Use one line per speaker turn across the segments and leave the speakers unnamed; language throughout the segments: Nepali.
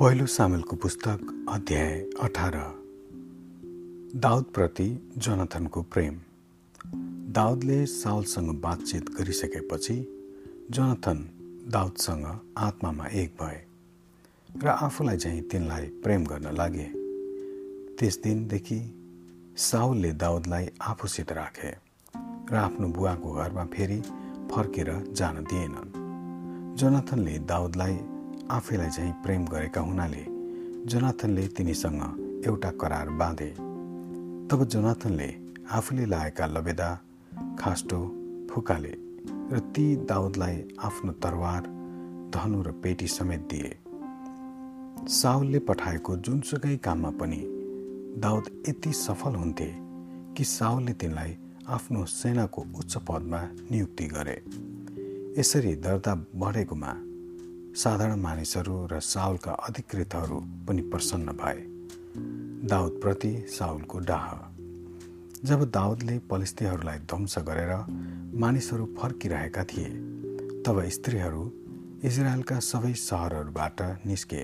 पहिलो सामेलको पुस्तक अध्याय अठार। दाउदप्रति जोनाथनको प्रेम। दाउदले साउलसँग बातचित गरिसकेपछि जोनाथन दाउदसँग आत्मामा एक भए र आफूलाई चाहिँ तिनलाई प्रेम गर्न लागे। त्यस दिनदेखि साउलले दाउदलाई आफूसित राखे र आफ्नो बुवाको घरमा फेरि फर्केर जान दिएनन्। जोनाथनले दाउदलाई आफैलाई चाहिँ प्रेम गरेका हुनाले जोनाथनले तिनीसँग एउटा करार बाँधे। तब जोनाथनले आफूले लागेका लबेदा खास्टो फुकाले र ती दाउदलाई आफ्नो तरवार धनु र पेटी समेत दिए। साउलले पठाएको जुनसुकै काममा पनि दाउद यति सफल हुन्थे कि साउलले तिनलाई आफ्नो सेनाको उच्च पदमा नियुक्ति गरे। यसरी दर्ता बढेकोमा साधारण मानिसहरू र साउलका अधिकृतहरू पनि प्रसन्न भए। दाउदप्रति साउलको डाह। जब दाउदले पलिस्तीहरूलाई ध्वंस गरेर मानिसहरू फर्किरहेका थिए तब स्त्रीहरू इजरायलका सबै सहरहरूबाट निस्के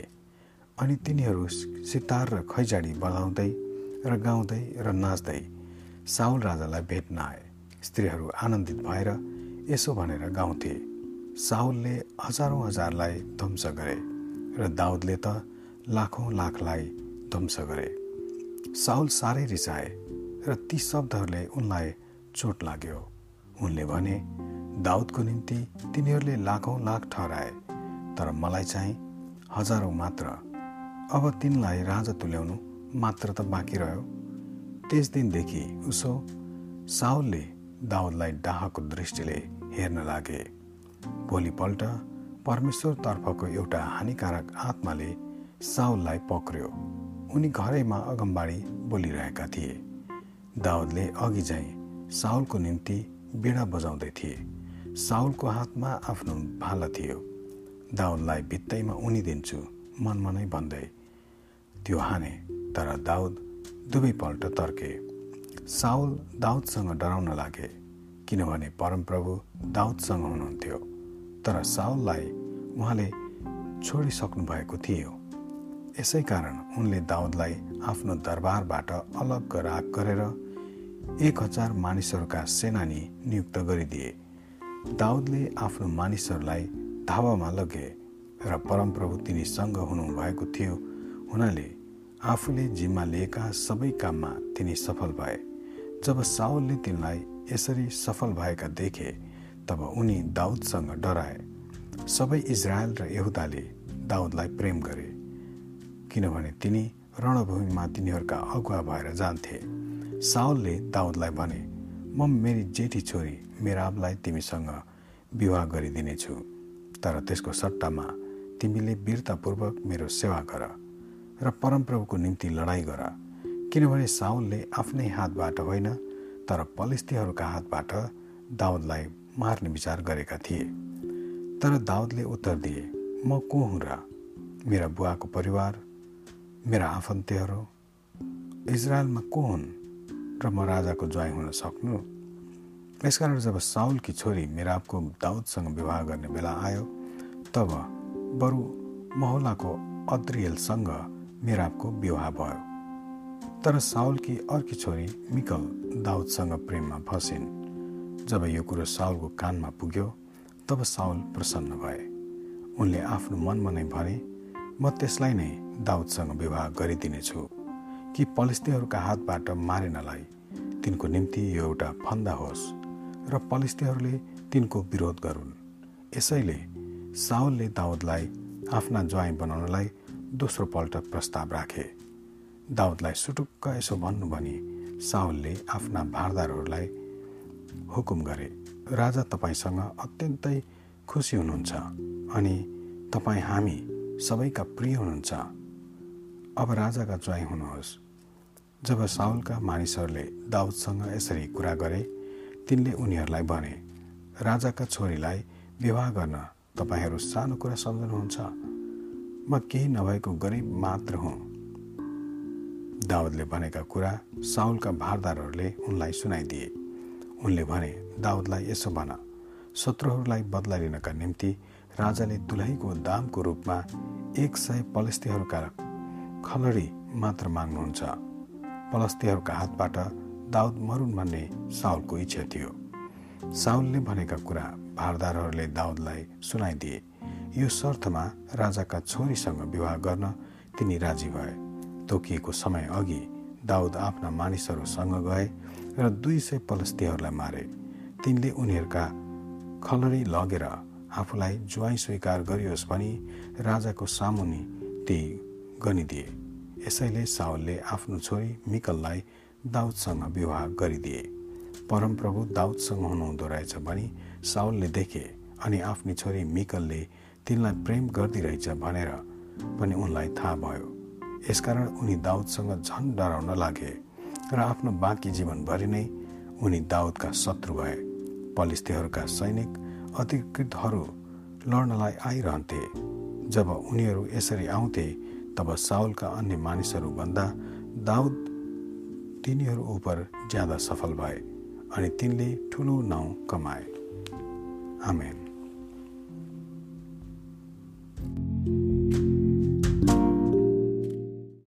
अनि तिनीहरू सितार र खैजाडी बजाउँदै र गाउँदै र नाच्दै साउल राजालाई भेट्न आए। स्त्रीहरू आनन्दित भएर यसो भनेर गाउँथे। साउलले हजारौँ हजारलाई ध्वंस गरे र दाउदले त लाखौँ लाखलाई ध्वंस गरे। साउल साह्रै रिसाए र ती शब्दहरूले उनलाई चोट लाग्यो। उनले भने दाउदको निम्ति तिनीहरूले लाखौँ लाख ठहराए तर मलाई चाहिँ हजारौँ मात्र। अब तिनलाई राजा तुल्याउनु मात्र त बाँकी रह्यो। त्यस दिनदेखि उसो साउलले दाउदलाई डाहको दृष्टिले हेर्न लागे। भोलिपल्ट परमेश्वरतर्फको एउटा हानिकारक आत्माले साउललाई पक्र्यो। उनी घरैमा अगमबाडी बोलिरहेका थिए। दाउदले अघि चाहिँ साउलको निम्ति बिडा बजाउँदै थिए। साउलको हातमा आफ्नो भाला थियो। दाउदलाई भित्तैमा उनिदिन्छु मनमनै भन्दै त्यो हाने तर दाउद दुवैपल्ट तर्के। साउल दाउदसँग डराउन लागे किनभने परमप्रभु दाउदसँग हुनुहुन्थ्यो। तर साउललाई उहाँले छोडिसक्नु भएको थियो। यसै कारण उनले दाउदलाई आफ्नो दरबारबाट अलग राग गरेर एक हजार मानिसहरूका सेनानी नियुक्त गरिदिए। दाउदले आफ्नो मानिसहरूलाई धावामा लगे र परमप्रभु तिनीसँग हुनुभएको थियो। हुनाले आफूले जिम्मा लिएका सबै काममा तिनी सफल भए। जब साउलले तिनलाई यसरी सफल भएका देखे तब उनी दाउदसँग डराए। सबै इजरायल र यहुदाले दाउदलाई प्रेम गरे किनभने तिनी रणभूमिमा तिनीहरूका अगुवा भएर जान्थे। साउलले दाउदलाई भने म मेरी जेठी छोरी मेराबलाई तिमीसँग विवाह गरिदिनेछु तर त्यसको सट्टामा तिमीले वीरतापूर्वक मेरो सेवा गर र परमप्रभुको निम्ति लडाइँ गर। किनभने साउलले आफ्नै हातबाट होइन तर पलिस्तीहरूका हातबाट दाउदलाई मार्ने विचार गरेका थिए। तर दाउदले उत्तर दिए म को हुँ र? मेरा बुवाको परिवार मेरा आफन्तीहरू इजरायलमा को हुन् र म राजाको ज्वाइँ हुन सक्नु? यसकारण जब साउलकी छोरी मेराबको दाउदसँग विवाह गर्ने बेला आयो तब बरु महोलाको अद्रियलसँग मेराबको विवाह भयो। तर साउलकी अर्की छोरी मिकल दाउदसँग प्रेममा फसिन्। जब यो कुरो साउलको कानमा पुग्यो तब साउल प्रसन्न भए। उनले आफ्नो मनमा नै भने म त्यसलाई नै दाउदसँग विवाह गरिदिनेछु कि पलिस्तीहरूका हातबाट मारेनलाई। तिनको निम्ति यो एउटा फन्दा होस् र पलिस्तीहरूले तिनको विरोध गरून्। यसैले साउलले दाउदलाई आफ्ना ज्वाइँ बनाउनलाई दोस्रो पल्ट प्रस्ताव राखे। दाउदलाई सुटुक्क यसो भन्नु भनी साउलले आफ्ना भारदारहरूलाई हुकुम गरे। राजा तपाईँसँग अत्यन्तै खुसी हुनुहुन्छ अनि तपाईँ हामी सबैका प्रिय हुनुहुन्छ। अब राजाका ज्वाइँ हुनुहोस्। जब साउलका मानिसहरूले दाउदसँग यसरी कुरा गरे तिनले उनीहरूलाई भने राजाका छोरीलाई विवाह गर्न तपाईँहरू सानो कुरा सम्झनुहुन्छ। म केही नभएको गरिब मात्र हुँ। दाउदले भनेका कुरा साउलका भारदारहरूले उनलाई सुनाइदिए। उनले भने दाउदलाई यसो भन शत्रुहरूलाई बदला लिनका निम्ति राजाले दुलहीको दामको रूपमा एक सय पलस्तीहरूका खलरी मात्र माग्नुहुन्छ। पलस्तीहरूका हातबाट दाउद मरुन भन्ने साउलको इच्छा थियो। साउलले भनेका कुरा भारदारहरूले दाउदलाई सुनाइदिए। यो शर्तमा राजाका छोरीसँग विवाह गर्न तिनी राजी भए। तोकिएको समय अघि दाउद आफ्ना मानिसहरूसँग गए र दुई सय पलस्तीहरूलाई मारे। तिनले उनीहरूका खलरी लगेर आफूलाई ज्वाइँ स्वीकार गरियोस् भनी राजाको सामुनि ती गनिदिए। यसैले साउलले आफ्नो छोरी मिकललाई दाउदसँग विवाह गरिदिए। परमप्रभु दाउदसँग हुनुहुँदो रहेछ भनी साउलले देखे अनि आफ्नी छोरी मिकलले तिनलाई प्रेम गर्दिरहेछ भनेर पनि उनलाई थाहा भयो। यसकारण उनी दाउदसँग झन् डराउन लागे र आफ्नो बाँकी जीवनभरि नै उनी दाउदका शत्रु भए। पलिस्तीहरूका सैनिक अधिकृतहरू लड्नलाई आइरहन्थे। जब उनीहरू यसरी आउँथे तब साउलका अन्य मानिसहरूभन्दा दाउद तिनीहरू उप ज्यादा सफल भए अनि तिनले ठुलो नाउँ कमाए। आमेन।